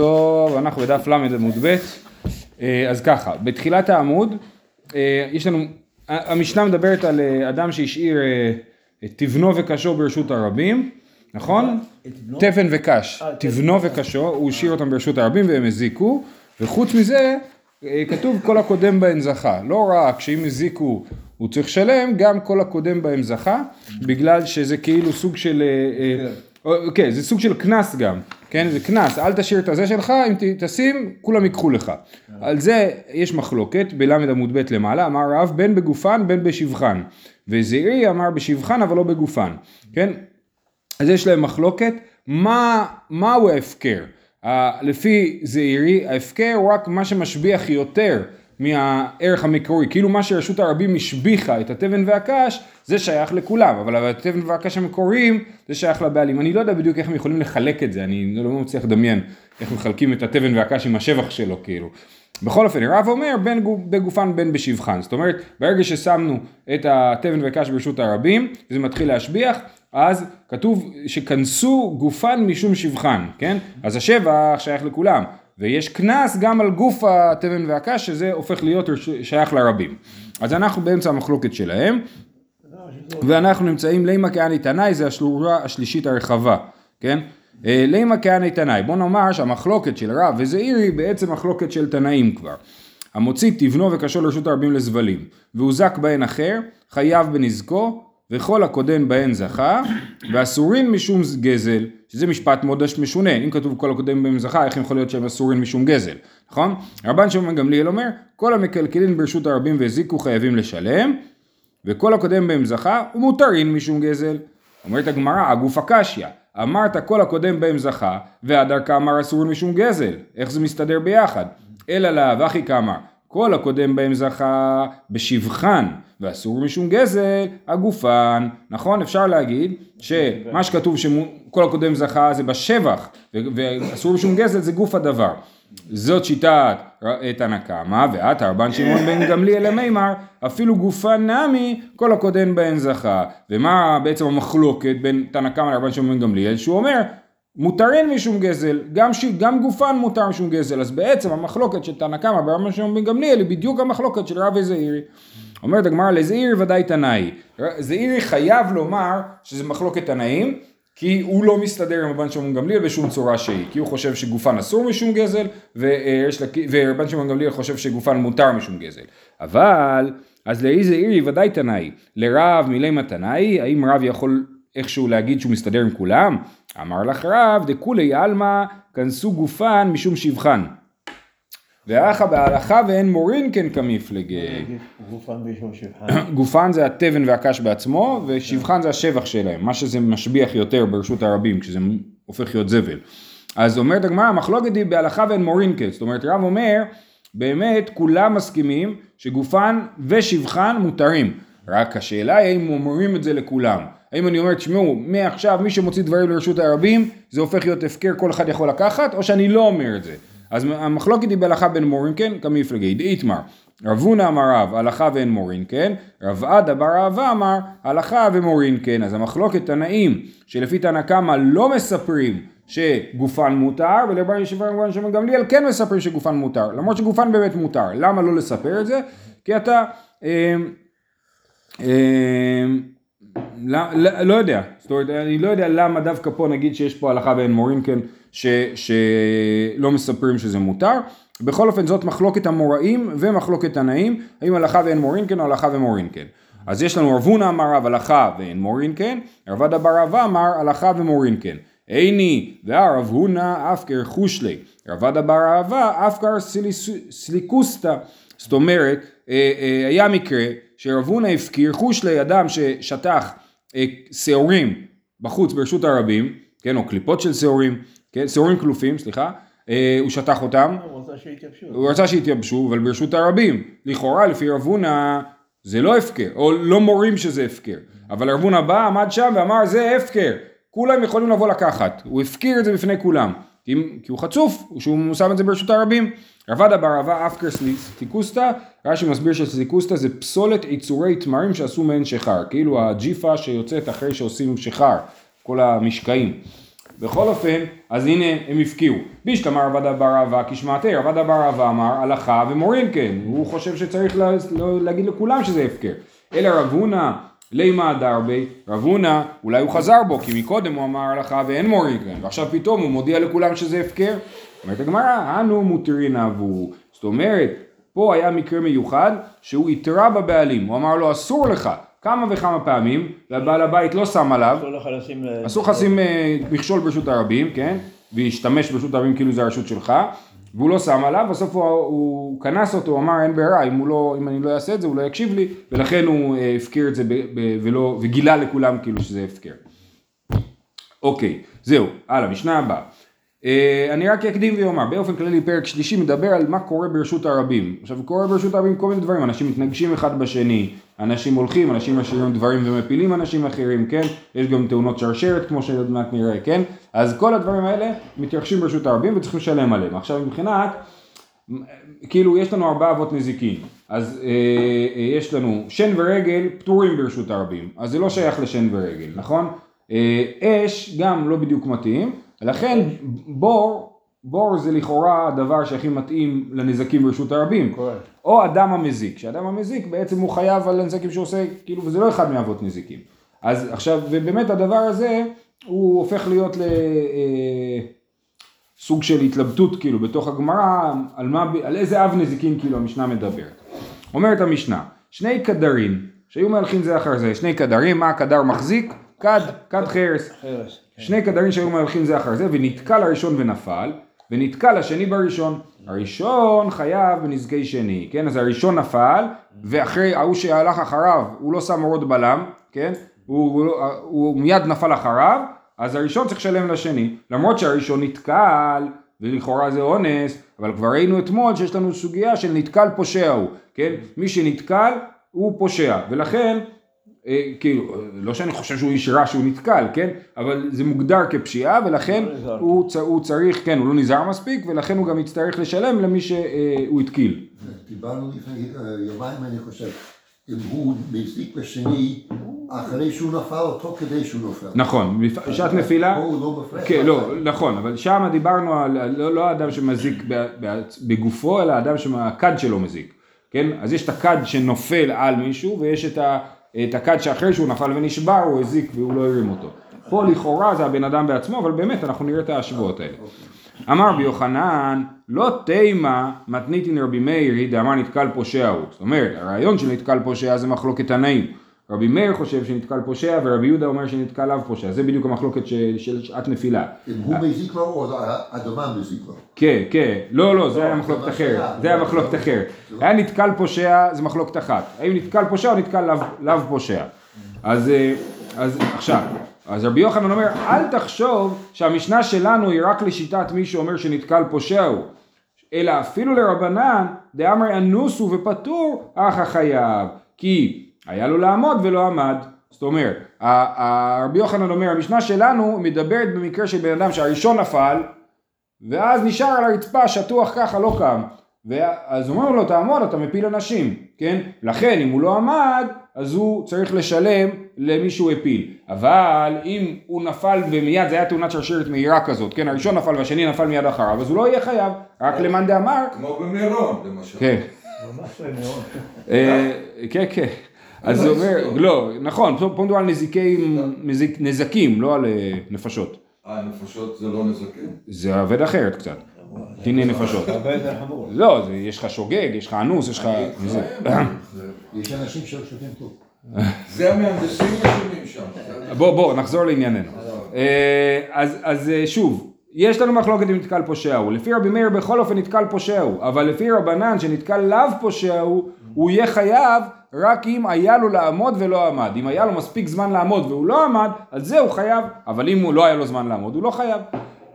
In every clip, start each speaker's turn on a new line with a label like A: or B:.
A: טוב, אנחנו בדף ל' עמוד ב', אז ככה, בתחילת העמוד יש לנו, המשנה מדברת על אדם שהשאיר את תבנו וקשו ברשות הרבים, נכון? תבן וקש, תבנו וקשו, הוא השאיר אותם ברשות הרבים והם הזיקו, וחוץ מזה כתוב כל הקודם בהם זכה, לא רק שאם הזיקו הוא צריך לשלם, גם כל הקודם בהם זכה, בגלל שזה כאילו סוג של, כן, זה סוג של קנס גם. כן, זה קנס, אל תשאיר את הזה שלך, אם תשים, כולם ייקחו לך. על זה יש מחלוקת, בלמד עמוד ב' למעלה, אמר רב, בין בגופן בין בשבחן. וזעירי אמר בשבחן אבל לא בגופן, כן? אז יש להם מחלוקת, מה, מהו ההפקר? לפי זעירי, ההפקר הוא רק מה שמשביח יותר מהערך המקורי, כאילו מה שרשות הרבים השביחה את התבן והקש, זה שייך לכולם, אבל התבן והקש המקוריים זה שייך לבעלים. אני לא יודע בדיוק איך הם יכולים לחלק את זה, אני לא מצליח לדמיין איך מחלקים את התבן והקש עם השבח שלו כאילו. בכל אופן, רב אומר בין בגופן בין בשבחן, זאת אומרת ברגע ששמנו את התבן והקש ברשות הרבים, וזה מתחיל להשביח, אז כתוב שכנסו גופן משום שבחן, כן? אז השבח שייך לכולם. ויש קנס גם על גוף התבן והקש שזה הופך להיות שייך לרבים. אז אנחנו באמצע המחלוקת שלהם ואנחנו נמצאים לימה כהני תנאי זה השלורה השלישית הרחבה, כן? לימה כהני תנאי, בוא נאמר שהמחלוקת של רב וזעיר היא בעצם מחלוקת של תנאים כבר. המוציא תבנו וקשו לרשות הרבים לזבלים והוזק בהן אחר חייב בנזקו וכל הקודם בהן זכה, ואסורין משום גזל, שזה משפט מאוד משונה, אם כתוב כל הקודם בהן זכה, איך יכול להיות שהם אסורין משום גזל, נכון? רבן שמעון גמליאל אומר, כל המקלקלין ברשות הרבים והזיקו חייבים לשלם, וכל הקודם בהם זכה, ומותרין משום גזל. אומרת הגמרא, הגוף הקשיא, אמרת כל הקודם בהם זכה, והדרכה אמר אסורין משום גזל, איך זה מסתדר ביחד? אלא לאו, אחי כאמר, כל הקודם בהם זכה בשבחן ואסור משום גזל הגופן, נכון? אפשר להגיד שמה שכתוב שכל הקודם זכה זה בשבח ואסור משום גזל זה גוף הדבר. זאת שיטת תנא קמא ועתה רבן שמעון בן גמליאל למימר אפילו גופן נמי כל הקודם בהן זכה ומה בעצם המחלוקת בין תנא קמא לרבן שמעון בן גמליאל שהוא אומר מותרין משום גזל, גם, ש... גם גופן מותר משום גזל, אז בעצם המחלוקת של תנא קמא ברבן שמעון בן גמליאל היא בדיוק המחלוקת של רב וזעירי. אומרת הגמרא לזעירי ודאי תנאי, זעירי חייב לומר שזה מחלוקת תנאים, כי הוא לא מסתדר עם רבן שמעון גמליאל בשום צורה שהיא, כי הוא חושב שגופן אסור משום גזל, ורבן שמעון גמליאל חושב שגופן מותר משום גזל. אבל, אז לאי זעירי ודאי תנאי, לרב מילי תנאי, האם רב יכול איכשהו להגיד שהוא מסתדר עם כולם? אמר לך רב, דכולי עלמא כנסו גופן משום שבחן. ואחא בהלכה ואין מורין כן כמפלגי.
B: גופן משום שבחן.
A: גופן זה התבן והקש בעצמו, ושבחן זה השבח שלהם, מה שזה משביח יותר ברשות הרבים, כשזה הופך להיות זבל. אז אומרת הגמרא, המחלוקת היא בהלכה ואין מורין כן, זאת אומרת רב אומר, באמת כולם מסכימים שגופן ושבחן מותרים, רק השאלה היא האם אומרים את זה לכולם. האם אני אומר, תשמעו, מעכשיו מי שמוציא דברים לרשות הרבים, זה הופך להיות הפקר, כל אחד יכול לקחת, או שאני לא אומר את זה. אז המחלוקת היא בהלכה בין מורין כן, כמפלגי, דאיתמר. רב הונא אמר רב, הלכה ואין מורין כן, רב עדה בר אהבה אמר, הלכה ומורין כן. אז המחלוקת תנאים, שלפי תנא קמא לא מספרים שגופן מותר, ולרבן רבן שמעון גמליאל כן מספרים שגופן מותר, למרות שגופן באמת מותר. למה לא לספר את זה? כי אתה... אה, אה, לא, לא, לא יודע, זאת אומרת, אני לא יודע למה דווקא פה נגיד שיש פה הלכה ואין מורים כן, ש, שלא מספרים שזה מותר. בכל אופן זאת מחלוקת המוראים ומחלוקת תנאים, האם הלכה ואין מורין כן או הלכה ומורין כן. אז יש לנו רב הונא אמר רב הלכה ואין מורין כן, רב עדה בר אהבה אמר הלכה ומורין כן. איני והרב הונא אף כרכושלי, רב עדה בר אהבה אף כר סליקוסטה. זאת אומרת, אה, אה, היה מקרה שרב הונא הפקיר חוש לידם ששטח אה, שעורים בחוץ ברשות הרבים, כן, או קליפות של שעורים, כן, שעורים כלופים, סליחה, אה, הוא שטח אותם,
B: הוא רצה שיתייבשו.
A: הוא רצה שיתייבשו, אבל ברשות הרבים, לכאורה לפי רב הונא זה לא הפקר, או לא מורים שזה הפקר, אבל רב הונא בא, עמד שם ואמר זה הפקר, כולם יכולים לבוא לקחת, הוא הפקיר את זה בפני כולם, כי הוא חצוף, שהוא שם את זה ברשות הרבים. רבדה בר אבה אפקר סליקוסטה, רש"י מסביר שסליקוסטה זה פסולת יצורי תמרים שעשו מעין שיכר, כאילו הג'יפה שיוצאת אחרי שעושים שיכר, כל המשקעים. בכל אופן, אז הנה הם הפקיעו. בישתמר רבדה בר אהבה כשמעתי, רבדה בר אהבה אמר הלכה ומורים כן, הוא חושב שצריך לה, לא, להגיד לכולם שזה הפקר. אלא רב הונא לימה דרבי, רב הונא אולי הוא חזר בו, כי מקודם הוא אמר הלכה ואין מורים כן, ועכשיו פתאום הוא מודיע לכולם שזה הפקר. אומרת הגמרא, אנו מותרין אבו. זאת אומרת, פה היה מקרה מיוחד שהוא התרה בבעלים, הוא אמר לו אסור לך כמה וכמה פעמים, והבעל הבית לא שם עליו,
B: אסור לך לשים...
A: לשים אה, מכשול ברשות הרבים, כן? והשתמש ברשות הרבים כאילו זה הרשות שלך, והוא לא שם עליו, בסוף הוא, הוא כנס אותו, הוא אמר אין ברירה, אם, לא, אם אני לא אעשה את זה הוא לא יקשיב לי, ולכן הוא אה, הפקיר את זה ב, ב, ולא, וגילה לכולם כאילו שזה הפקר. אוקיי, זהו, הלאה, משנה הבאה. אה, אני רק אקדים ואומר, באופן כללי פרק שלישי מדבר על מה קורה ברשות הרבים. עכשיו קורה ברשות הרבים כל מיני דברים, אנשים מתנגשים אחד בשני, אנשים הולכים, אנשים משאירים דברים ומפילים אנשים אחרים, כן? יש גם תאונות שרשרת כמו שעוד מעט נראה, כן? אז כל הדברים האלה מתרחשים ברשות הרבים וצריכים לשלם עליהם. עכשיו מבחינת, כאילו יש לנו ארבעה אבות נזיקין, אז אה, אה, יש לנו שן ורגל פטורים ברשות הרבים, אז זה לא שייך לשן ורגל, נכון? אה, אש גם לא בדיוק מתאים. לכן בור, בור זה לכאורה הדבר שהכי מתאים לנזקים ברשות הרבים.
B: קורה.
A: או אדם המזיק, שאדם המזיק בעצם הוא חייב על הנזקים שהוא עושה, כאילו, וזה לא אחד מאבות נזיקים. אז עכשיו, ובאמת הדבר הזה, הוא הופך להיות לסוג של התלבטות, כאילו, בתוך הגמרא, על, מה, על איזה אב נזיקין, כאילו, המשנה מדברת. אומרת המשנה, שני קדרים, שהיו מהלכים זה אחר זה, שני קדרים, מה הקדר מחזיק? כד, כד חרס.
B: חרס.
A: שני קדרים שהיו מהלכים זה אחר זה, ונתקע לראשון ונפל, ונתקע לשני בראשון. הראשון חייב בנזקי שני, כן? אז הראשון נפל, ואחרי ההוא שהלך אחריו, הוא לא שם עוד בלם, כן? הוא, הוא, הוא, הוא מיד נפל אחריו, אז הראשון צריך לשלם לשני. למרות שהראשון נתקל, ולכאורה זה אונס, אבל כבר ראינו אתמול שיש לנו סוגיה של נתקל פושע הוא, כן? מי שנתקל הוא פושע, ולכן כאילו, לא שאני חושב שהוא איש רע שהוא נתקל, כן? אבל זה מוגדר כפשיעה ולכן
B: לא נזהר.
A: הוא, צ- הוא צריך, כן, הוא לא נזהר מספיק ולכן הוא גם יצטרך לשלם למי שהוא התקיל.
C: דיברנו לפני אה, יומיים אני חושב, אם הוא מזיק בשני אחרי שהוא נפל או תוך כדי שהוא נופל.
A: נכון, בשעת נפילה,
C: פה הוא לא מפרש.
A: כן, לא, נכון, אבל שם דיברנו על, לא, לא האדם שמזיק בגופו, אלא האדם שהכד שלו מזיק, כן? אז יש את הכד שנופל על מישהו ויש את, ה, את הכד שאחרי שהוא נפל ונשבר הוא הזיק והוא לא הרים אותו. פה לכאורה זה הבן אדם בעצמו, אבל באמת אנחנו נראה את ההשוואות האלה. אמר רבי יוחנן, לא תימה מתניתין רבי מאיר היא דאמר נתקל פושע הוא. זאת אומרת, הרעיון של נתקל פושע זה מחלוקת תנאים. רבי מאיר חושב שנתקל פושע ורבי יהודה אומר שנתקל לאו פושע. זה בדיוק המחלוקת של, של שעת נפילה.
C: אם הוא מזיק לו או האדמה מזיק לו.
A: כן, כן, לא, לא, זה היה
C: זה
A: מחלוקת אחרת. זה היה מחלוקת אחרת. היה נתקל פושע, זה מחלוקת אחת. האם נתקל פושע או נתקל לאו- פושע. אז, אה, אז עכשיו, אז רבי יוחנן אומר, אל תחשוב שהמשנה שלנו היא רק לשיטת מי שאומר שנתקל פושע הוא. אלא אפילו לרבנן, דאמרי אנוסו ופטור, אך החייב. כי היה לו לעמוד ולא עמד. זאת אומרת, רבי יוחנן אומר, המשנה שלנו מדברת במקרה של בן אדם שהראשון נפל, ואז נשאר על הרצפה שטוח ככה, לא קם. ואז אומרים לו, תעמוד, אתה מפיל אנשים, כן? לכן, אם הוא לא עמד, אז הוא צריך לשלם למי שהוא הפיל. אבל אם הוא נפל ומיד, זה היה תאונת שרשרת מהירה כזאת, כן? הראשון נפל והשני נפל מיד אחריו, אז הוא לא יהיה חייב, רק למאן דאמר,
D: כמו במירון, למשל.
A: כן.
B: ממש מאוד.
A: אה, כן, כן. אז הוא אומר, לא, נכון, פה מדובר על נזיק- נזקים, לא על אה, נפשות.
D: אה, נפשות זה לא נזקים?
A: זה עובד אחרת קצת. דיני נפשות. לא, זה- יש לך שוגג, יש לך אנוס, יש לך... זה.
D: זה-
C: יש אנשים שלא שותים כלום.
D: זה המהנדסים אשמים שם.
A: בוא, בוא, נחזור לענייננו. אה, אז, אז אה, שוב, יש לנו מחלוקת אם נתקל פושע הוא. לפי רבי מאיר בכל אופן נתקל פושע הוא, אבל לפי רבנן שנתקל לאו פושע הוא, הוא יהיה חייב רק אם היה לו לעמוד ולא עמד. אם היה לו מספיק זמן לעמוד והוא לא עמד, על זה הוא חייב, אבל אם הוא לא היה לו זמן לעמוד, הוא לא חייב.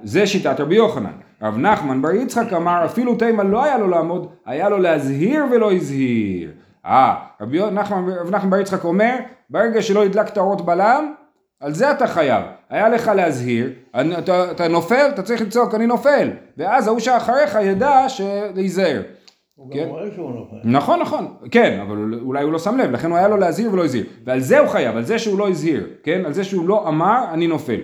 A: זה שיטת רבי יוחנן. רב נחמן בר יצחק אמר, אפילו תימה לא היה לו לעמוד, היה לו להזהיר ולא הזהיר. אה, רבי נחמן, רב נחמן בר יצחק אומר, ברגע שלא הדלקת אורות בלם, על זה אתה חייב. היה לך להזהיר, אתה, אתה נופל, אתה צריך לצעוק אני נופל, ואז ההוא שאחריך ידע להיזהר.
B: הוא
A: כן.
B: גם רואה שהוא נופל.
A: נכון, נכון, כן, אבל אולי הוא לא שם לב, לכן הוא היה לו להזהיר ולא הזהיר. ועל זה הוא חייב, על זה שהוא לא הזהיר, כן? על זה שהוא לא אמר, אני נופל.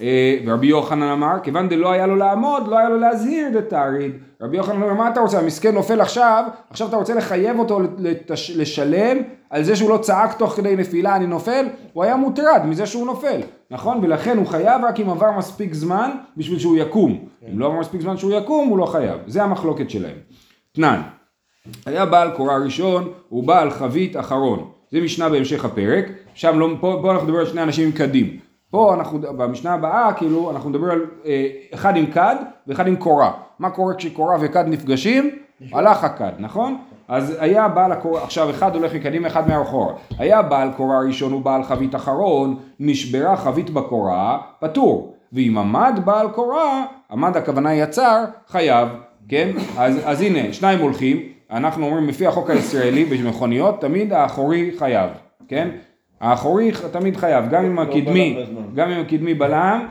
A: אה, ורבי יוחנן אמר, כיוון דלא היה לו לעמוד, לא היה לו להזהיר דתריד. רבי יוחנן אומר, מה אתה רוצה, המסכן נופל עכשיו, עכשיו אתה רוצה לחייב אותו לתש... לשלם על זה שהוא לא צעק תוך כדי נפילה, אני נופל? הוא היה מוטרד מזה שהוא נופל, נכון? ולכן הוא חייב רק אם עבר מספיק זמן בשביל שהוא יקום. אם לא עבר מספיק זמן שהוא יקום, הוא לא חייב. זה המחלוקת שלהם. תנן, היה בעל קורה ראשון, הוא בעל חבית אחרון. זה משנה בהמשך הפרק, שם לא, פה, פה אנחנו נדבר על שני אנשים עם קדים. פה אנחנו, במשנה הבאה, כאילו, אנחנו נדבר על אה, אחד עם כד ואחד עם קורה. מה קורה כשקורה וכד נפגשים? הלך הכד, נכון? אז היה בעל הקורה, עכשיו אחד הולך מקדימה, אחד מאחורה. היה בעל קורה ראשון ובעל חבית אחרון, נשברה חבית בקורה, פטור. ואם עמד בעל קורה, עמד הכוונה יצר, חייב, כן? אז, אז הנה, שניים הולכים, אנחנו אומרים לפי החוק הישראלי במכוניות, תמיד האחורי חייב, כן? האחורי תמיד חייב, גם אם הקדמי,
B: בלם בזמן.
A: גם אם הקדמי בלם,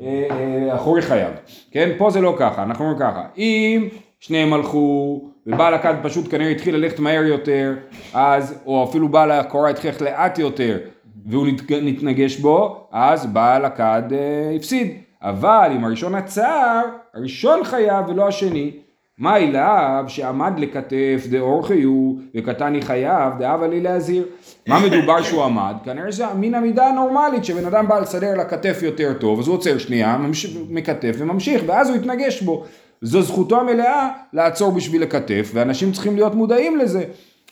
A: אה, אה, האחורי חייב, כן? פה זה לא ככה, אנחנו אומרים ככה, אם שניהם הלכו ובעל הכד פשוט כנראה התחיל ללכת מהר יותר, אז, או אפילו בעל הקורה התחיל ללכת לאט יותר, והוא נת- נתנגש בו, אז בעל הכד אה, הפסיד. אבל אם הראשון עצר, הראשון חייב ולא השני. מה אליו שעמד לכתף דאורכי הוא וקטני חייב דאבה לי להזהיר. מה מדובר שהוא עמד? כנראה זה מן המידה הנורמלית שבן אדם בא לסדר לכתף יותר טוב אז הוא עוצר שנייה, ממש- מקתף וממשיך ואז הוא יתנגש בו. זו זכותו המלאה לעצור בשביל לכתף ואנשים צריכים להיות מודעים לזה.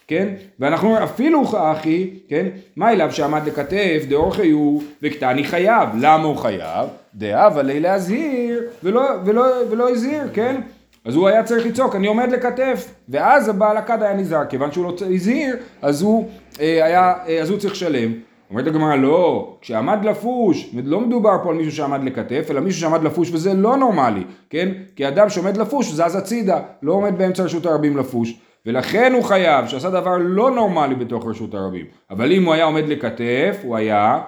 A: כן? ואנחנו אומרים, אפילו אחי, כן? מה אליו שעמד לכתף, דאורכי הוא, וקטני חייב. למה הוא חייב? דאבה לי להזהיר, ולא, ולא, ולא הזהיר, כן? אז הוא היה צריך לצעוק, אני עומד לכתף. ואז הבעל הכד היה נזהר, כיוון שהוא לא הזהיר, אז הוא אה, היה, אה, אז הוא צריך לשלם. אומרת הגמרא, לא, כשעמד לפוש, לא מדובר פה על מישהו שעמד לכתף, אלא מישהו שעמד לפוש וזה לא נורמלי, כן? כי אדם שעומד לפוש זז הצידה, לא עומד באמצע רשות הרבים לפוש. ולכן הוא חייב, שעשה דבר לא נורמלי בתוך רשות הרבים. אבל אם הוא היה עומד לכתף, הוא היה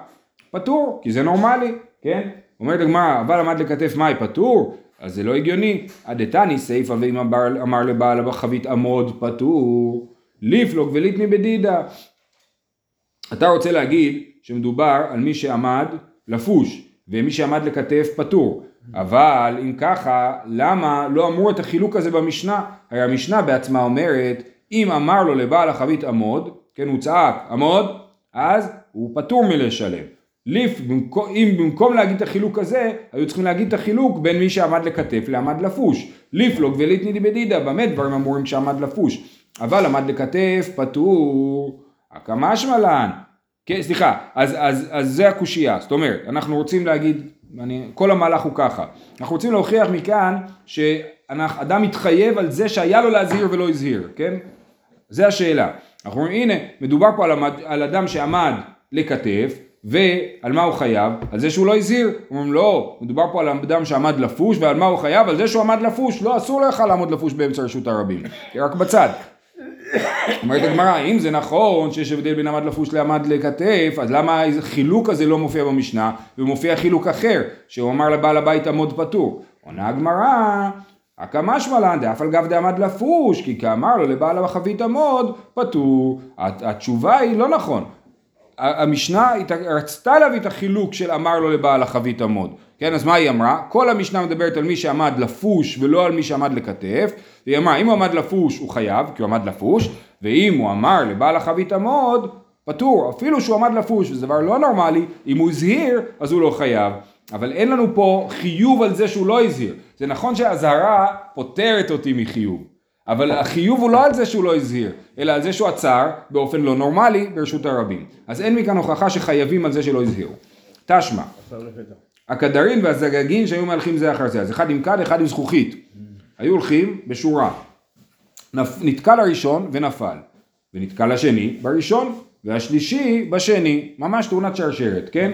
A: פטור, כי זה נורמלי, כן? אומרת הגמרא, אבל עמד לכתף מאי פטור? אז זה לא הגיוני. הדתני סיפא ואם אמר לבעל החבית עמוד פטור, ליפלוג וליטני בדידה. אתה רוצה להגיד שמדובר על מי שעמד לפוש, ומי שעמד לכתף פטור. אבל אם ככה, למה לא אמרו את החילוק הזה במשנה? הרי המשנה בעצמה אומרת, אם אמר לו לבעל החבית עמוד, כן, הוא צעק עמוד, אז הוא פטור מלשלם. ליף, אם במקום להגיד את החילוק הזה, היו צריכים להגיד את החילוק בין מי שעמד לכתף לעמד לפוש. ליפלוג וליטני דיבדידה, במה דברים אמורים שעמד לפוש. אבל עמד לכתף, פטור, הקמשמע לן. כן, סליחה, אז, אז, אז זה הקושייה, זאת אומרת, אנחנו רוצים להגיד, אני, כל המהלך הוא ככה, אנחנו רוצים להוכיח מכאן שאדם מתחייב על זה שהיה לו להזהיר ולא הזהיר, כן? זה השאלה. אנחנו אומרים, הנה, מדובר פה על, המד, על אדם שעמד לכתף, ועל מה הוא חייב? על זה שהוא לא הזהיר. אומרים, לא, מדובר פה על אדם שעמד לפוש, ועל מה הוא חייב? על זה שהוא עמד לפוש. לא, אסור לך לעמוד לפוש באמצע רשות הרבים, רק בצד. אומרת הגמרא, אם זה נכון שיש הבדל בין עמד לפוש לעמד לכתף, אז למה החילוק הזה לא מופיע במשנה, ומופיע חילוק אחר, שהוא אמר לבעל הבית עמוד פטור. עונה הגמרא, הקמשמע לן דאף על גב דעמד לפוש, כי כאמר לו לבעל החבית עמוד, פטור. הת- התשובה היא לא נכון. המשנה רצתה להביא את החילוק של אמר לו לבעל החבית עמוד. כן, אז מה היא אמרה? כל המשנה מדברת על מי שעמד לפוש ולא על מי שעמד לכתף. והיא אמרה, אם הוא עמד לפוש הוא חייב, כי הוא עמד לפוש, ואם הוא אמר לבעל החבית עמוד, פטור. אפילו שהוא עמד לפוש, וזה דבר לא נורמלי, אם הוא הזהיר, אז הוא לא חייב. אבל אין לנו פה חיוב על זה שהוא לא הזהיר. זה נכון שהאזהרה פוטרת אותי מחיוב. אבל החיוב הוא לא על זה שהוא לא הזהיר, אלא על זה שהוא עצר באופן לא נורמלי ברשות הרבים. אז אין מכאן הוכחה שחייבים על זה שלא הזהירו. תשמע, הכדרין והזגגין שהיו מהלכים זה אחר זה, אז אחד עם כד, אחד עם זכוכית. היו הולכים בשורה. נפ... נתקע לראשון ונפל, ונתקע לשני בראשון, והשלישי בשני, ממש תאונת שרשרת, כן?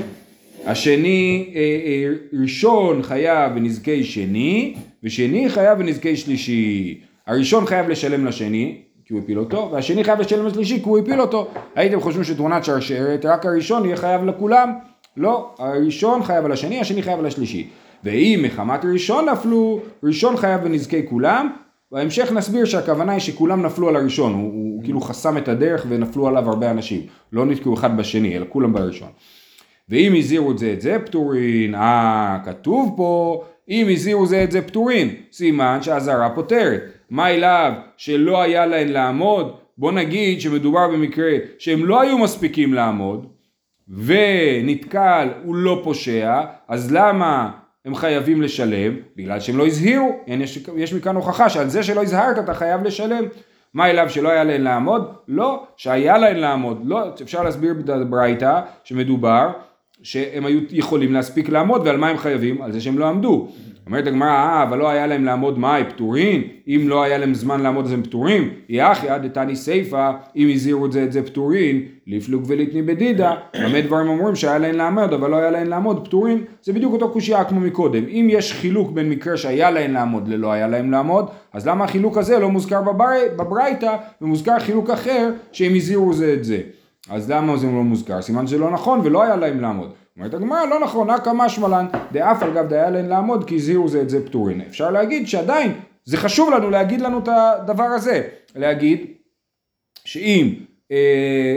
A: השני, אה, אה, ראשון חייב בנזקי שני, ושני חייב בנזקי שלישי. הראשון חייב לשלם לשני, כי הוא הפיל אותו, והשני חייב לשלם לשלישי כי הוא הפיל אותו. הייתם חושבים שתאונת שרשרת, רק הראשון יהיה חייב לכולם? לא, הראשון חייב על השני, השני חייב על השלישי. ואם מחמת ראשון נפלו, ראשון חייב בנזקי כולם, בהמשך נסביר שהכוונה היא שכולם נפלו על הראשון, הוא, הוא כאילו חסם את הדרך ונפלו עליו הרבה אנשים, לא נתקעו אחד בשני, אלא כולם בראשון. ואם הזהירו זה את זה פטורין, אה, כתוב פה, אם הזהירו זה את זה פטורין, סימן שהאזהרה פוטרת. מאי לאו שלא היה להן לעמוד? בוא נגיד שמדובר במקרה שהם לא היו מספיקים לעמוד, ונתקל הוא לא פושע, אז למה הם חייבים לשלם? בגלל שהם לא הזהירו. יש, יש מכאן הוכחה שעל זה שלא הזהרת אתה חייב לשלם. מאי לאו שלא היה להן לעמוד? לא, שהיה להן לעמוד. לא, אפשר להסביר בברייתא שמדובר שהם היו יכולים להספיק לעמוד ועל מה הם חייבים? על זה שהם לא עמדו. אומרת הגמרא, אה, אבל לא היה להם לעמוד מאי פטורין? אם לא היה להם זמן לעמוד אז הם פטורים? אי הכי אדתני סיפא, אם הזהירו זה את זה פטורין, לפלוג וליתני בדידה, במה דברים אמורים שהיה להם לעמוד אבל לא היה להם לעמוד פטורין? זה בדיוק אותו קושייה כמו מקודם. אם יש חילוק בין מקרה שהיה להם לעמוד ללא היה להם לעמוד, אז למה החילוק הזה לא מוזכר בברי- בברייתא ומוזכר חילוק אחר שהם הזהירו זה את זה? אז למה זה לא מוזכר? סימן שזה לא נכון ולא היה להם לעמוד. אומרת הגמרא, לא נכון, הא קא משמע לן, דאף על גב דהיה להם לעמוד, כי הזהירו זה את זה פטורין. אפשר להגיד שעדיין, זה חשוב לנו להגיד לנו את הדבר הזה. להגיד, שאם אה,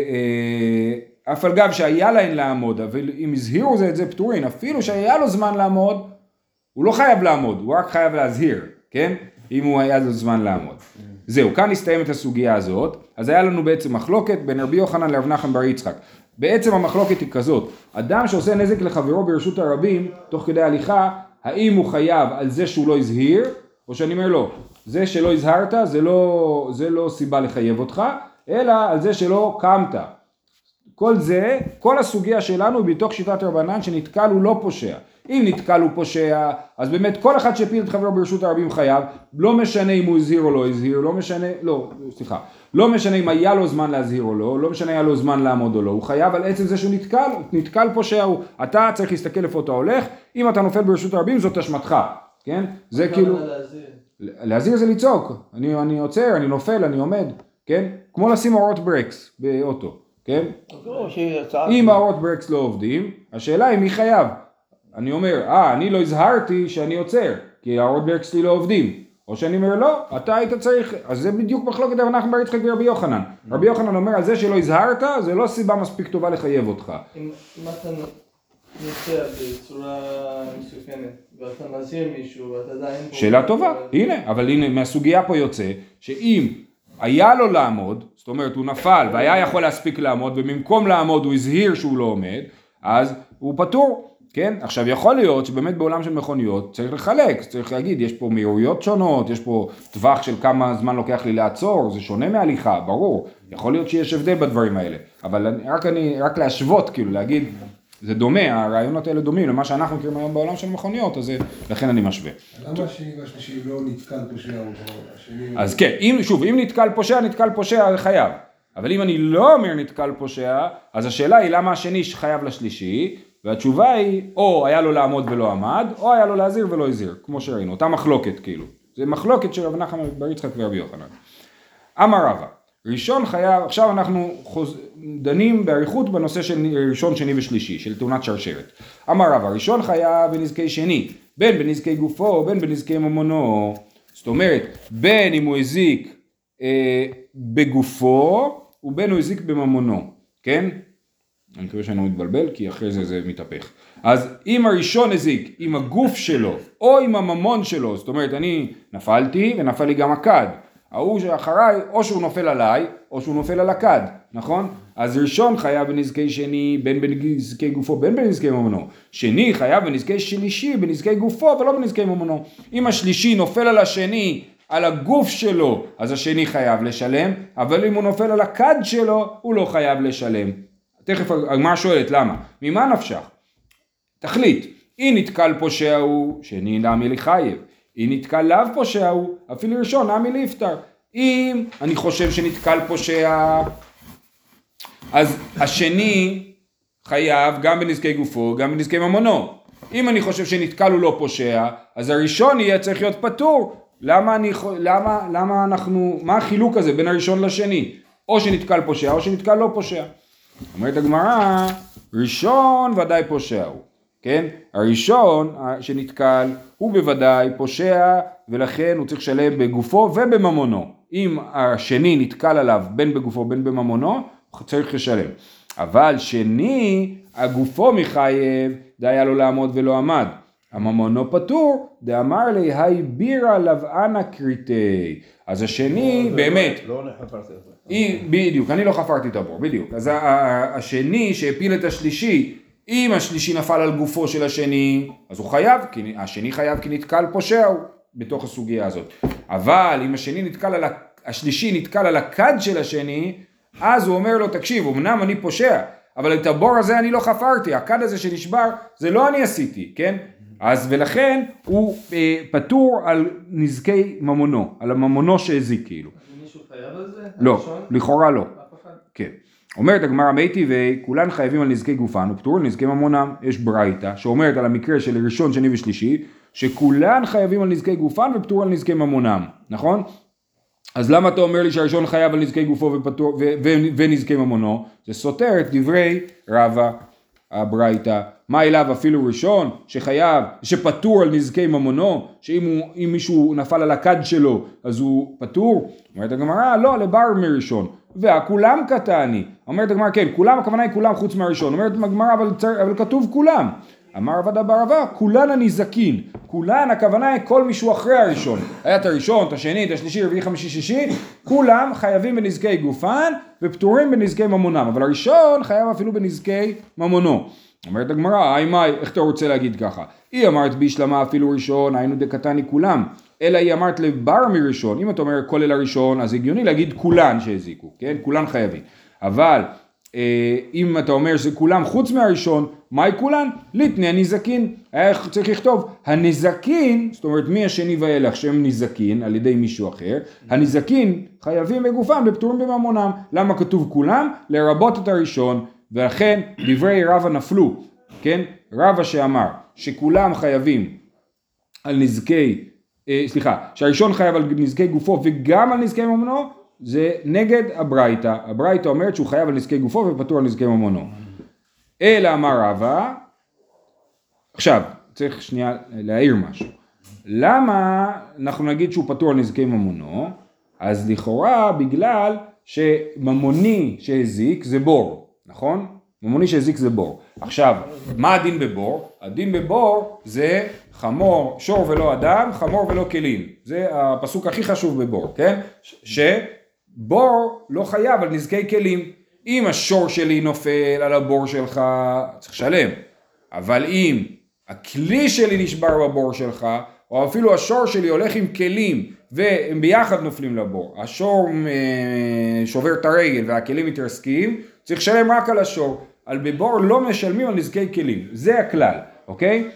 A: אה, אף על גב שהיה להן לעמוד, אבל אם הזהירו זה את זה פטורין, אפילו שהיה לו זמן לעמוד, הוא לא חייב לעמוד, הוא רק חייב להזהיר, כן? אם הוא היה לו זמן לעמוד. זהו, כאן הסתיימת הסוגיה הזאת, אז היה לנו בעצם מחלוקת בין רבי יוחנן לרב נחמן בר יצחק. בעצם המחלוקת היא כזאת, אדם שעושה נזק לחברו ברשות הרבים, תוך כדי הליכה, האם הוא חייב על זה שהוא לא הזהיר, או שאני אומר לא, זה שלא הזהרת זה לא, זה לא סיבה לחייב אותך, אלא על זה שלא קמת. כל זה, כל הסוגיה שלנו היא בתוך שיטת רבנן שנתקל הוא לא פושע. אם נתקל הוא פושע, אז באמת כל אחד שהפיל את חברו ברשות הרבים חייב, לא משנה אם הוא הזהיר או לא הזהיר, לא משנה, לא, סליחה, לא משנה אם היה לו זמן להזהיר או לא, לא משנה היה לו זמן לעמוד או לא, הוא חייב על עצם זה שהוא נתקל, נתקל פושע הוא, אתה צריך להסתכל איפה אתה הולך, אם אתה נופל ברשות הרבים זאת אשמתך, כן? זה כאילו, להזהיר זה לצעוק, אני, אני עוצר, אני נופל, אני עומד, כן? כמו לשים אורות ברקס באוטו, כן?
B: לא.
A: אם האורות ברקס לא עובדים, השאלה היא מי חייב. אני אומר, אה, אני לא הזהרתי שאני עוצר, כי האורות ברקס שלי לא עובדים. או שאני אומר, לא, אתה היית צריך, אז זה בדיוק מחלוקת רבי נחמן בר יצחק ורבי יוחנן. רבי יוחנן אומר, על זה שלא הזהרת, זה לא סיבה מספיק טובה לחייב אותך.
E: אם אתה נוסע בצורה מסוכנת ואתה מזהיר מישהו ואתה עדיין...
A: שאלה טובה, הנה, אבל הנה, מהסוגיה פה יוצא, שאם היה לו לעמוד, זאת אומרת הוא נפל והיה יכול להספיק לעמוד, ובמקום לעמוד הוא הזהיר שהוא לא עומד, אז הוא פטור. כן? עכשיו יכול להיות שבאמת בעולם של מכוניות צריך לחלק, צריך להגיד יש פה מהירויות שונות, יש פה טווח של כמה זמן לוקח לי לעצור, זה שונה מהליכה, ברור, יכול להיות שיש הבדל בדברים האלה, אבל אני, רק, אני, רק להשוות, כאילו להגיד, זה דומה, הרעיונות האלה דומים למה שאנחנו מכירים היום בעולם של מכוניות, אז לכן אני משווה.
F: למה השני והשלישי לא נתקל פושע?
A: אז כן, אם, שוב, אם נתקל פושע, נתקל פושע, חייב. אבל אם אני לא אומר נתקל פושע, אז השאלה היא למה השני חייב לשלישי, והתשובה היא, או היה לו לעמוד ולא עמד, או היה לו להזהיר ולא הזהיר, כמו שראינו, אותה מחלוקת כאילו. זה מחלוקת של רב נחמן בר יצחק ורבי יוחנן. אמר רבא, ראשון חייב, עכשיו אנחנו חוז... דנים באריכות בנושא של ראשון, שני ושלישי, של תאונת שרשרת. אמר רבא, ראשון חייב בנזקי שני, בין בנזקי גופו, בין בנזקי ממונו. זאת אומרת, בין אם הוא הזיק אה, בגופו, ובין הוא הזיק בממונו, כן? אני מקווה שאני לא מתבלבל, כי אחרי זה זה מתהפך. אז אם הראשון הזיק עם הגוף שלו, או עם הממון שלו, זאת אומרת, אני נפלתי ונפל לי גם הכד. ההוא שאחריי, או שהוא נופל עליי, או שהוא נופל על הכד, נכון? אז ראשון חייב בנזקי שני, בין בנזקי גופו, בין בנזקי ממונו. שני חייב בנזקי שלישי, בנזקי גופו, ולא בנזקי ממונו. אם השלישי נופל על השני, על הגוף שלו, אז השני חייב לשלם, אבל אם הוא נופל על הכד שלו, הוא לא חייב לשלם. תכף הגמרא שואלת למה, ממה נפשך? תחליט, אם נתקל פושע הוא, שני נמי לחייב, אם נתקל לאו פושע הוא, אפילו ראשון נמי ליפטר. אם אני חושב שנתקל פושע, אז השני חייב גם בנזקי גופו, גם בנזקי ממונו. אם אני חושב שנתקל הוא לא פושע, אז הראשון יהיה צריך להיות פטור. למה, אני, למה, למה אנחנו, מה החילוק הזה בין הראשון לשני? או שנתקל פושע או שנתקל לא פושע. אומרת הגמרא, ראשון ודאי פושע הוא, כן? הראשון שנתקל הוא בוודאי פושע ולכן הוא צריך לשלם בגופו ובממונו. אם השני נתקל עליו בין בגופו בין בממונו, הוא צריך לשלם. אבל שני, הגופו מחייב, דהיה לו לעמוד ולא עמד. הממונו פטור, דאמר לי, היי בירה לבענה קריטי. אז השני, באמת,
B: לא חפרתי את זה.
A: היא, בדיוק, אני לא חפרתי את הבור, בדיוק. אז השני שהפיל את השלישי, אם השלישי נפל על גופו של השני, אז הוא חייב, כי השני חייב כי נתקל פושע הוא בתוך הסוגיה הזאת. אבל אם השני נתקל על, השלישי נתקל על הכד של השני, אז הוא אומר לו, תקשיב, אמנם אני פושע, אבל את הבור הזה אני לא חפרתי, הכד הזה שנשבר, זה לא אני עשיתי, כן? אז ולכן הוא אה, פטור על נזקי ממונו, על הממונו שהזיק כאילו.
E: מישהו חייב על זה?
A: לא? לכאורה לא. כן. אומרת הגמרא מי טבעי, כולן חייבים על נזקי גופן ופטורים נזקי ממונם. יש ברייתא שאומרת על המקרה של ראשון, שני ושלישי, שכולן חייבים על נזקי גופן ופטור על נזקי ממונם, נכון? אז למה אתה אומר לי שהראשון חייב על נזקי גופו ופטור, ו, ו, ונזקי ממונו? זה סותר את דברי רבא הברייתא. מה אליו אפילו ראשון שחייב, שפטור על נזקי ממונו, שאם הוא, מישהו נפל על הכד שלו אז הוא פטור? אומרת הגמרא לא לבר מראשון. והכולם קטני. אומרת הגמרא כן, כולם הכוונה היא כולם חוץ מהראשון. אומרת הגמרא אבל, אבל כתוב כולם. אמר עבדה בר אבא, כולן הנזקין. כולן הכוונה היא כל מישהו אחרי הראשון. היה את הראשון, את השני, את השלישי, רביעי, חמישי, שישי, כולם חייבים בנזקי גופן ופטורים בנזקי ממונם. אבל הראשון חייב אפילו בנזקי ממונו. אומרת הגמרא, היי מאי, איך אתה רוצה להגיד ככה? היא אמרת בישלמה אפילו ראשון, היינו דקתני כולם. אלא היא אמרת לבר מראשון. אם אתה אומר כולל הראשון, אז הגיוני להגיד כולן שהזיקו, כן? כולן חייבים. אבל אה, אם אתה אומר שזה כולם חוץ מהראשון, מהי כולן? ליטני הנזקין. היה צריך לכתוב הנזקין, זאת אומרת מי השני ואילך שהם נזקין על ידי מישהו אחר, הנזקין חייבים בגופם בפטורים בממונם. למה כתוב כולם? לרבות את הראשון, ולכן דברי רבא נפלו, כן? רבא שאמר שכולם חייבים על נזקי, אה, סליחה, שהראשון חייב על נזקי גופו וגם על נזקי ממונו, זה נגד הברייתא. הברייתא אומרת שהוא חייב על נזקי גופו ופטור על נזקי ממונו. אלא אמר רבא, עכשיו, צריך שנייה להעיר משהו. למה אנחנו נגיד שהוא פטור על נזקי ממונו? אז לכאורה בגלל שממוני שהזיק זה בור, נכון? ממוני שהזיק זה בור. עכשיו, מה הדין בבור? הדין בבור זה חמור, שור ולא אדם, חמור ולא כלים. זה הפסוק הכי חשוב בבור, כן? שבור לא חייב על נזקי כלים. אם השור שלי נופל על הבור שלך, צריך לשלם. אבל אם הכלי שלי נשבר בבור שלך, או אפילו השור שלי הולך עם כלים והם ביחד נופלים לבור, השור אה, שובר את הרגל והכלים מתרסקים, צריך לשלם רק על השור. על בבור לא משלמים על נזקי כלים, זה הכלל, אוקיי?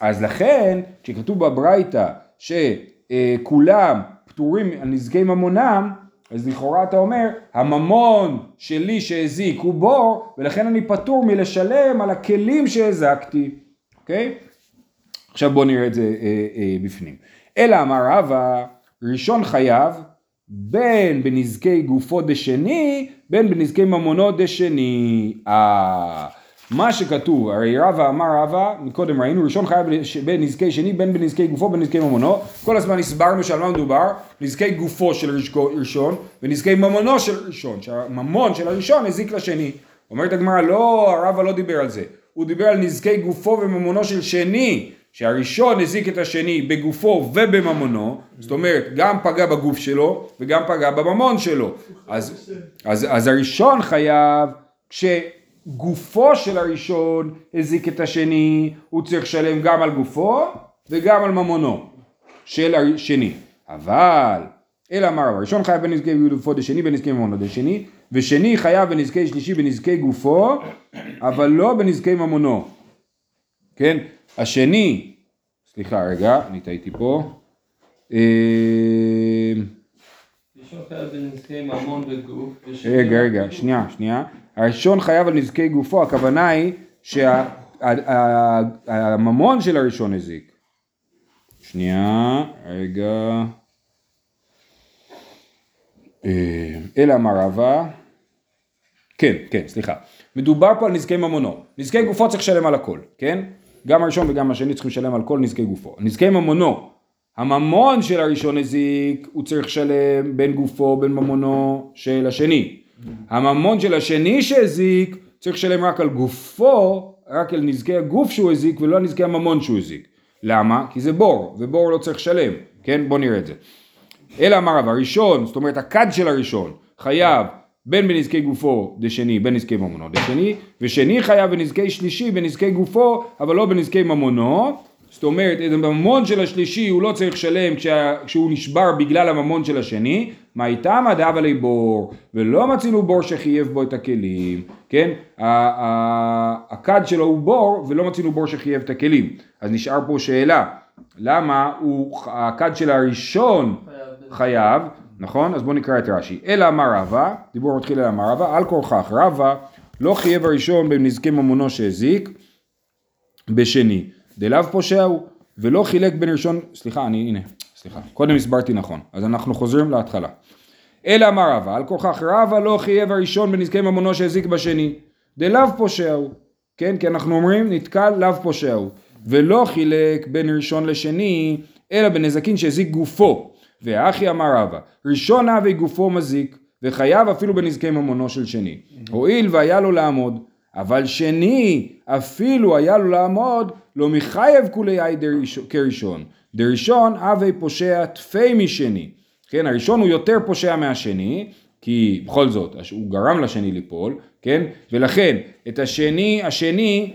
A: אז לכן, כשכתוב בברייתא שכולם פטורים על נזקי ממונם, אז לכאורה אתה אומר, הממון שלי שהזיק הוא בור, ולכן אני פטור מלשלם על הכלים שהזקתי, אוקיי? עכשיו בואו נראה את זה אה, אה, בפנים. אלא אמר רבא, ראשון חייב, בין בנזקי גופו דשני, בין בנזקי ממונו דשני. אה, מה שכתוב, הרי רבא אמר רבא, מקודם ראינו, ראשון חייב בין נזקי שני, בין בנזקי גופו, בין נזקי ממונו. כל הזמן הסברנו שעל מה מדובר, נזקי גופו של ראשון, ונזקי ממונו של ראשון, שהממון של הראשון הזיק לשני. אומרת הגמרא, לא, הרבא לא דיבר על זה. הוא דיבר על נזקי גופו וממונו של שני, שהראשון הזיק את השני בגופו ובממונו, זאת אומרת, גם פגע בגוף שלו וגם פגע בממון שלו. אז, אז, אז הראשון חייב, כשגופו של הראשון הזיק את השני, הוא צריך לשלם גם על גופו וגם על ממונו של השני. אבל, אלא אמר, הראשון חייב בנזקי גופו דשני בנזקי ממונו דשני, ושני חייב בנזקי שלישי בנזקי גופו, אבל לא בנזקי ממונו. כן? השני, סליחה רגע, אני טעיתי פה. אה, רגע, רגע, שנייה, שנייה. הראשון חייב על נזקי גופו, הכוונה היא שהממון של הראשון הזיק. שנייה, רגע. אה, אלא אמר רבא, כן, כן, סליחה. מדובר פה על נזקי ממונו. נזקי גופו צריך לשלם על הכל, כן? גם הראשון וגם השני צריכים לשלם על כל נזקי גופו. נזקי ממונו, הממון של הראשון הזיק, הוא צריך לשלם בין גופו בין ממונו של השני. הממון של השני שהזיק, צריך לשלם רק על גופו, רק על נזקי הגוף שהוא הזיק ולא על נזקי הממון שהוא הזיק. למה? כי זה בור, ובור לא צריך לשלם, כן? בואו נראה את זה. אלא אמר רב, הראשון, זאת אומרת הכד של הראשון, חייב בין בנזקי גופו דשני, בין נזקי ממונו דשני, ושני חייב בנזקי שלישי בנזקי גופו, אבל לא בנזקי ממונו. זאת אומרת, את הממון של השלישי הוא לא צריך לשלם כשה, כשהוא נשבר בגלל הממון של השני, מה איתם הדאב עלי בור, ולא מצינו בור שחייב בו את הכלים, כן? הכד שלו הוא בור, ולא מצינו בור שחייב את הכלים. אז נשאר פה שאלה, למה הוא, הכד של הראשון
E: חייב.
A: נכון? אז בואו נקרא את רש"י. אלא אמר רבא, דיבור מתחיל אלא אמר רבא, על כורכך רבא לא חייב הראשון בנזקי ממונו שהזיק בשני, דלאו פושע הוא, ולא חילק בין ראשון, סליחה, אני, הנה, סליחה, קודם הסברתי נכון, אז אנחנו חוזרים להתחלה. אלא אמר רבא, על כורכך רבא לא חייב הראשון בנזקי ממונו שהזיק בשני, דלאו פושע הוא, כן, כי אנחנו אומרים נתקל לאו פושע הוא, ולא חילק בין ראשון לשני, אלא בנזקין שהזיק גופו, ואחי אמר רבא, ראשון הווה גופו מזיק, וחייב אפילו בנזקי ממונו של שני, הואיל והיה לו לעמוד, אבל שני אפילו היה לו לעמוד, לא מחייב כולי אי כראשון, דראשון הווה פושע תפי משני, כן, הראשון הוא יותר פושע מהשני, כי בכל זאת, הוא גרם לשני ליפול, כן, ולכן את השני, השני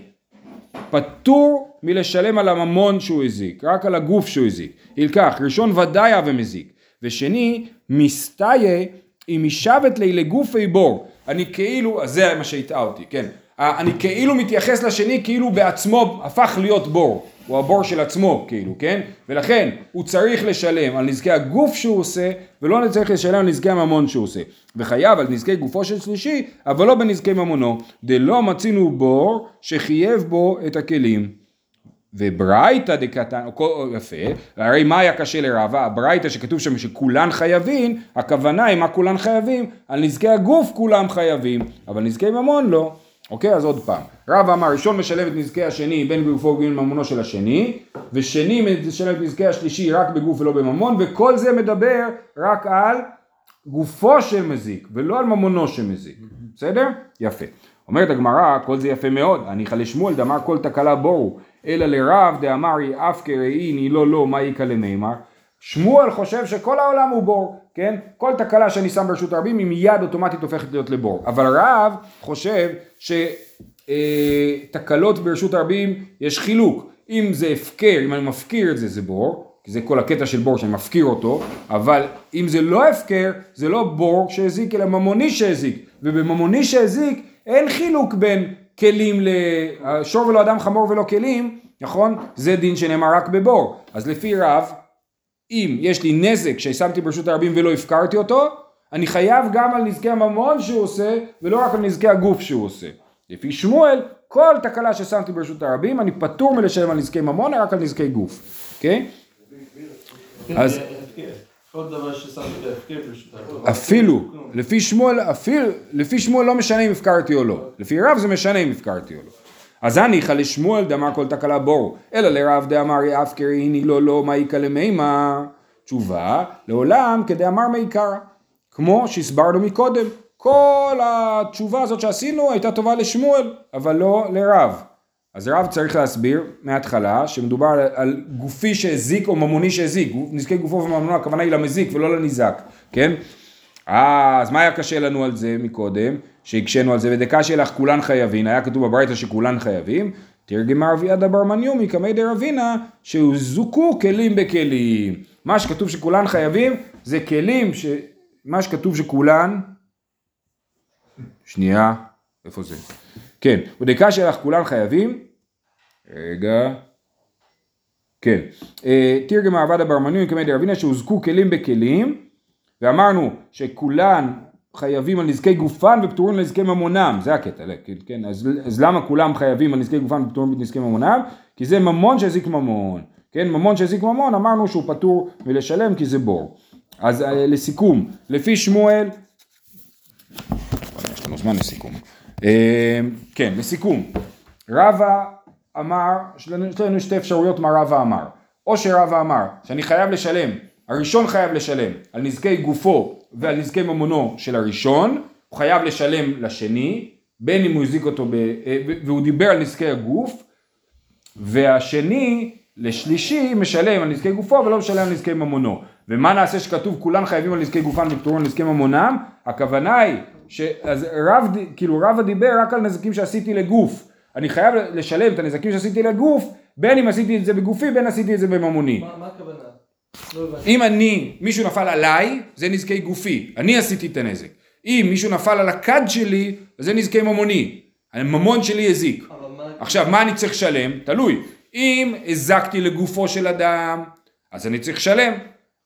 A: פטור מלשלם על הממון שהוא הזיק, רק על הגוף שהוא הזיק. ילקח, ראשון ודאי הווה מזיק, ושני מסתיה אם ישבת לי לגופי בור. אני כאילו, אז זה מה שהטעה אותי, כן. אה, אני כאילו מתייחס לשני כאילו בעצמו הפך להיות בור. הוא הבור של עצמו, כאילו, כן? ולכן הוא צריך לשלם על נזקי הגוף שהוא עושה, ולא צריך לשלם על נזקי הממון שהוא עושה. וחייב על נזקי גופו של שלישי, אבל לא בנזקי ממונו. דלא מצינו בור שחייב בו את הכלים. וברייתא או יפה, הרי מה היה קשה לרבה? הברייתא שכתוב שם שכולן חייבים, הכוונה היא מה כולן חייבים? על נזקי הגוף כולם חייבים, אבל נזקי ממון לא. אוקיי, אז עוד פעם. רבא אמר, ראשון משלם את נזקי השני בין בגופו ובין בממונו של השני, ושני משלם את נזקי השלישי רק בגוף ולא בממון, וכל זה מדבר רק על גופו שמזיק, ולא על ממונו שמזיק. בסדר? יפה. אומרת הגמרא, כל זה יפה מאוד, הניחא לשמואל דאמר כל תקלה בורו, אלא לרב דאמרי אף כראיני לא לא מה איכא למימר. שמואל חושב שכל העולם הוא בור, כן? כל תקלה שאני שם ברשות הרבים היא מיד אוטומטית הופכת להיות לבור. אבל רב חושב שתקלות ברשות הרבים יש חילוק. אם זה הפקר, אם אני מפקיר את זה זה בור, כי זה כל הקטע של בור שאני מפקיר אותו, אבל אם זה לא הפקר, זה לא בור שהזיק אלא ממוני שהזיק, ובממוני שהזיק אין חילוק בין כלים ל... שור ולא אדם חמור ולא כלים, נכון? זה דין שנאמר רק בבור. אז לפי רב, אם יש לי נזק ששמתי ברשות הרבים ולא הפקרתי אותו, אני חייב גם על נזקי הממון שהוא עושה, ולא רק על נזקי הגוף שהוא עושה. לפי שמואל, כל תקלה ששמתי ברשות הרבים, אני פטור מלשלם על נזקי ממון, רק על נזקי גוף. אוקיי? אז- אפילו, לפי שמואל, אפילו, לפי שמואל לא משנה אם הפקרתי או לא. לפי רב זה משנה אם הפקרתי או לא. אז הניחא לשמואל דאמר כל תקלה בורו, אלא לרב דאמר אף קראיני לא לא מה איכא למימר. תשובה, לעולם כדאמר מעיקרא. כמו שהסברנו מקודם, כל התשובה הזאת שעשינו הייתה טובה לשמואל, אבל לא לרב. אז רב צריך להסביר מההתחלה שמדובר על, על גופי שהזיק או ממוני שהזיק, נזקי גופו וממונו, הכוונה היא למזיק ולא לניזק, כן? אה, אז מה היה קשה לנו על זה מקודם, שהקשינו על זה, ודקה לך כולן חייבים, היה כתוב בברייתא שכולן חייבים, תרגמה רביעדה בר מניומי קמי דרבינה, שהוזוקו כלים בכלים. מה שכתוב שכולן חייבים, זה כלים, ש... מה שכתוב שכולן, שנייה, איפה זה? כן, ודקה שלך כולן חייבים, רגע, כן, אה, תרגם עבד הברמניון כמי דרבינה שהוזקו כלים בכלים, ואמרנו שכולן חייבים על נזקי גופן ופטורים לנזקי ממונם, זה הקטע, לא, כן, כן, אז, אז למה כולם חייבים על נזקי גופן ופטורים לנזקי ממונם? כי זה ממון שהזיק ממון, כן, ממון שהזיק ממון אמרנו שהוא פטור מלשלם כי זה בור. אז אה, לסיכום, לפי שמואל, יש לנו זמן לסיכום. אה, כן, לסיכום. רבא אמר, יש לנו, שתי אפשרויות מה רבא אמר. או שרבא אמר שאני חייב לשלם, הראשון חייב לשלם על נזקי גופו ועל נזקי ממונו של הראשון, הוא חייב לשלם לשני, בין אם הוא הזיק אותו, ב, אה, והוא דיבר על נזקי הגוף, והשני לשלישי משלם על נזקי גופו ולא משלם על נזקי ממונו. ומה נעשה שכתוב כולן חייבים על נזקי גופן ופטורים על נזקי ממונם? הכוונה היא שאז רב, כאילו רבא דיבר רק על נזקים שעשיתי לגוף. אני חייב לשלם את הנזקים שעשיתי לגוף, בין אם עשיתי את זה בגופי, בין עשיתי את זה בממוני.
E: מה מה הכוונה? לא.
A: אם אני, מישהו נפל עליי, זה נזקי גופי, אני עשיתי את הנזק. אם מישהו נפל על הכד שלי, זה נזקי ממוני. הממון שלי הזיק.
E: מה...
A: עכשיו, מה אני צריך לשלם? תלוי. אם הזקתי לגופו של אדם, אז אני צריך לשלם.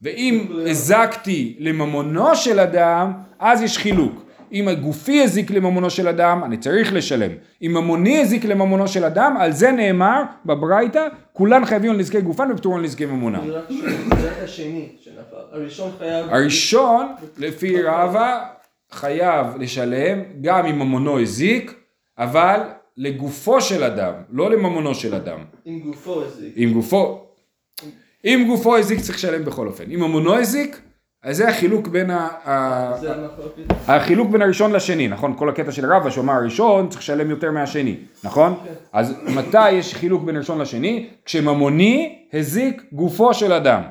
A: ואם הזקתי לממונו של אדם, אז יש חילוק. אם הגופי הזיק לממונו של אדם, אני צריך לשלם. אם ממוני הזיק לממונו של אדם, על זה נאמר בברייתא, כולן חייבים על נזקי גופן ופטורים על נזקי ממונם.
E: אני רק שואל, זה רק השני שנפל. הראשון חייב...
A: הראשון, לפי רבא, חייב לשלם גם אם ממונו הזיק, אבל לגופו של אדם, לא לממונו של אדם.
E: עם גופו הזיק.
A: אם גופו, אם גופו הזיק צריך לשלם בכל אופן. אם ממונו הזיק, אז זה החילוק בין ה... החילוק בין הראשון לשני, נכון? כל הקטע של רבא שאומר הראשון צריך לשלם יותר מהשני, נכון? אז מתי יש חילוק בין הראשון לשני? כשממוני הזיק גופו של אדם.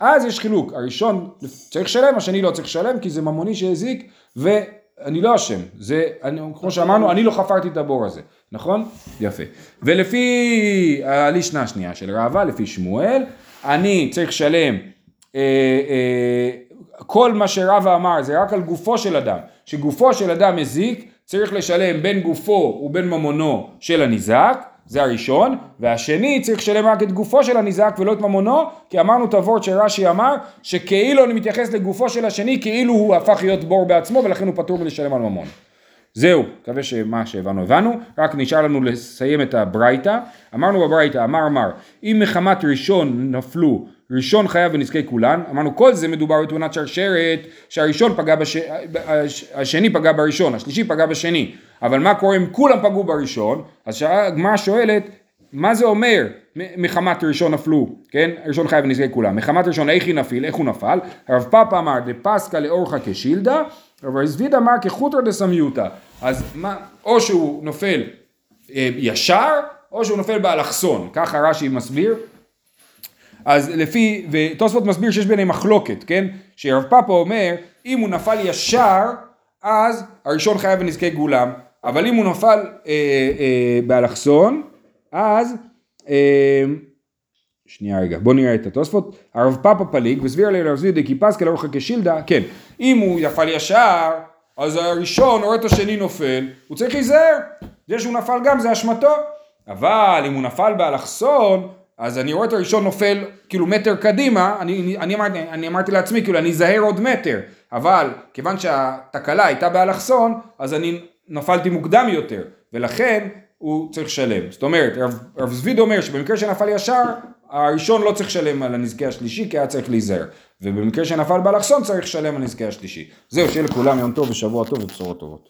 A: אז יש חילוק, הראשון צריך לשלם, השני לא צריך לשלם כי זה ממוני שהזיק ואני לא אשם, זה, אני, כמו שאמרנו, אני לא חפרתי את הבור הזה, נכון? יפה. ולפי הלישנה השנייה של רבא, לפי שמואל, אני צריך לשלם אה, אה, כל מה שרבא אמר זה רק על גופו של אדם, שגופו של אדם הזיק, צריך לשלם בין גופו ובין ממונו של הניזק, זה הראשון, והשני צריך לשלם רק את גופו של הניזק ולא את ממונו, כי אמרנו את הוורד שרש"י אמר, שכאילו אני מתייחס לגופו של השני, כאילו הוא הפך להיות בור בעצמו ולכן הוא פטור מלשלם על ממון. זהו, מקווה שמה שהבנו הבנו, רק נשאר לנו לסיים את הברייתא. אמרנו בברייתא, אמר אמר, אם מחמת ראשון נפלו, ראשון חייב בנזקי כולן, אמרנו כל זה מדובר בתאונת שרשרת, שהראשון פגע, בש... הש- השני פגע בראשון, השלישי פגע בשני, אבל מה קורה אם כולם פגעו בראשון? אז הגמרא שואלת, מה זה אומר מחמת ראשון נפלו, כן? ראשון חייב בנזקי כולם. מחמת ראשון איך היא נפיל, איך הוא נפל? הרב פאפא אמר דפסקא לאורחא כשילדא, רב רזביד אמר כחוטרא דסמיותא. אז מה, או שהוא נופל אה, ישר, או שהוא נופל באלכסון, ככה רש"י מסביר. אז לפי, ותוספות מסביר שיש ביניהם מחלוקת, כן? שרב פאפא אומר, אם הוא נפל ישר, אז הראשון חייב בנזקי גולם, אבל אם הוא נפל אה, אה, באלכסון, אז, אה, שנייה רגע, בוא נראה את התוספות, הרב פאפא פליג, וסביר לי לרב זידי כי פסקה לאורך כשילדה, כן, אם הוא נפל ישר, אז הראשון רואה את השני נופל, הוא צריך להיזהר, זה שהוא נפל גם זה אשמתו, אבל אם הוא נפל באלכסון, אז אני רואה את הראשון נופל כאילו מטר קדימה, אני, אני, אמרתי, אני אמרתי לעצמי כאילו אני אזהר עוד מטר, אבל כיוון שהתקלה הייתה באלכסון, אז אני נפלתי מוקדם יותר, ולכן הוא צריך לשלם. זאת אומרת, רב, רב זביד אומר שבמקרה שנפל ישר, הראשון לא צריך לשלם על הנזקי השלישי, כי היה צריך להיזהר. ובמקרה שנפל באלכסון צריך לשלם על הנזקי השלישי. זהו, שיהיה לכולם יום טוב ושבוע טוב ובשורות טובות.